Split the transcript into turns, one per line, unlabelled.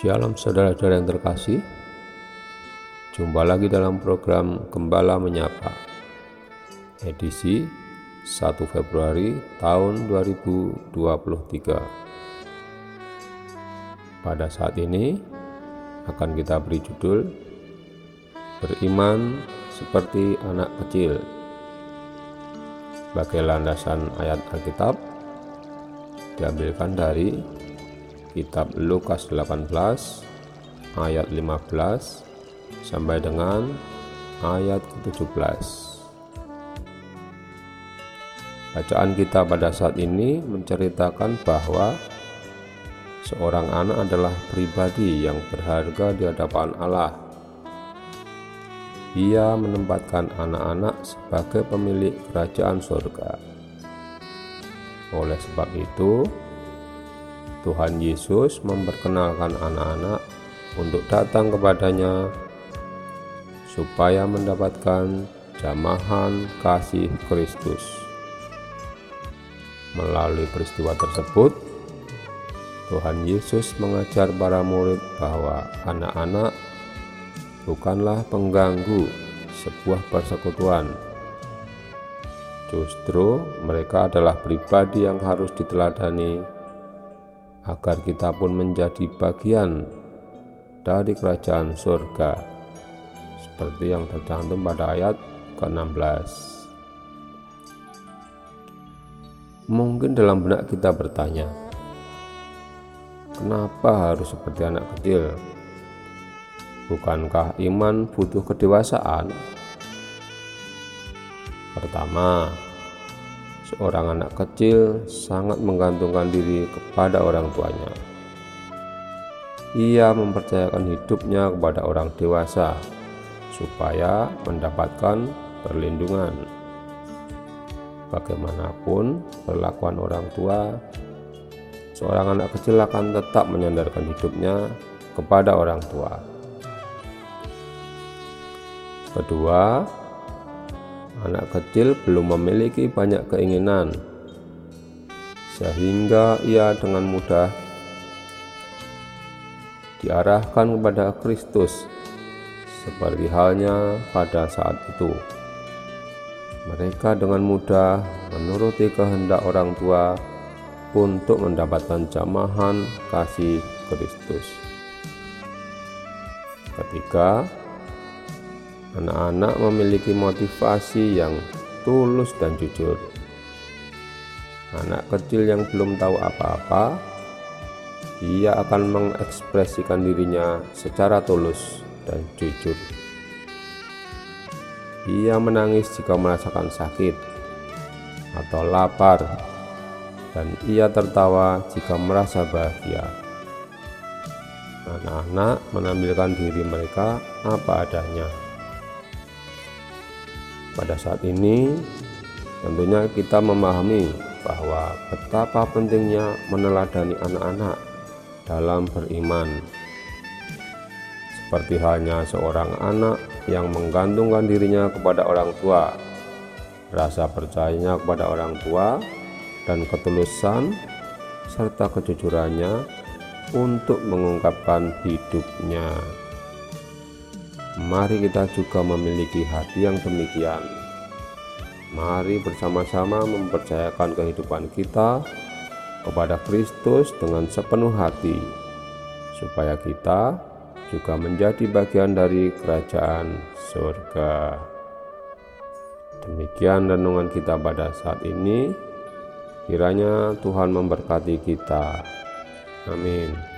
Shalom saudara-saudara yang terkasih. Jumpa lagi dalam program Gembala Menyapa Edisi 1 Februari tahun 2023 Pada saat ini akan kita beri judul Beriman seperti anak kecil Sebagai landasan ayat Alkitab diambilkan dari kitab Lukas 18 ayat 15 sampai dengan ayat ke-17. Bacaan kita pada saat ini menceritakan bahwa seorang anak adalah pribadi yang berharga di hadapan Allah. Ia menempatkan anak-anak sebagai pemilik kerajaan surga. Oleh sebab itu, Tuhan Yesus memperkenalkan anak-anak untuk datang kepadanya supaya mendapatkan jamahan kasih Kristus. Melalui peristiwa tersebut, Tuhan Yesus mengajar para murid bahwa anak-anak bukanlah pengganggu sebuah persekutuan. Justru mereka adalah pribadi yang harus diteladani agar kita pun menjadi bagian dari kerajaan surga seperti yang tercantum pada ayat ke-16 mungkin dalam benak kita bertanya kenapa harus seperti anak kecil bukankah iman butuh kedewasaan pertama seorang anak kecil sangat menggantungkan diri kepada orang tuanya. Ia mempercayakan hidupnya kepada orang dewasa supaya mendapatkan perlindungan. Bagaimanapun perlakuan orang tua, seorang anak kecil akan tetap menyandarkan hidupnya kepada orang tua. Kedua, anak kecil belum memiliki banyak keinginan, sehingga ia dengan mudah diarahkan kepada Kristus, seperti halnya pada saat itu. Mereka dengan mudah menuruti kehendak orang tua untuk mendapatkan jamahan kasih Kristus. Ketiga, Anak-anak memiliki motivasi yang tulus dan jujur. Anak kecil yang belum tahu apa-apa, ia akan mengekspresikan dirinya secara tulus dan jujur. Ia menangis jika merasakan sakit atau lapar, dan ia tertawa jika merasa bahagia. Anak-anak menampilkan diri mereka apa adanya. Pada saat ini, tentunya kita memahami bahwa betapa pentingnya meneladani anak-anak dalam beriman. Seperti halnya seorang anak yang menggantungkan dirinya kepada orang tua, rasa percayanya kepada orang tua, dan ketulusan serta kejujurannya untuk mengungkapkan hidupnya. Mari kita juga memiliki hati yang demikian. Mari bersama-sama mempercayakan kehidupan kita kepada Kristus dengan sepenuh hati, supaya kita juga menjadi bagian dari kerajaan surga. Demikian renungan kita pada saat ini. Kiranya Tuhan memberkati kita. Amin.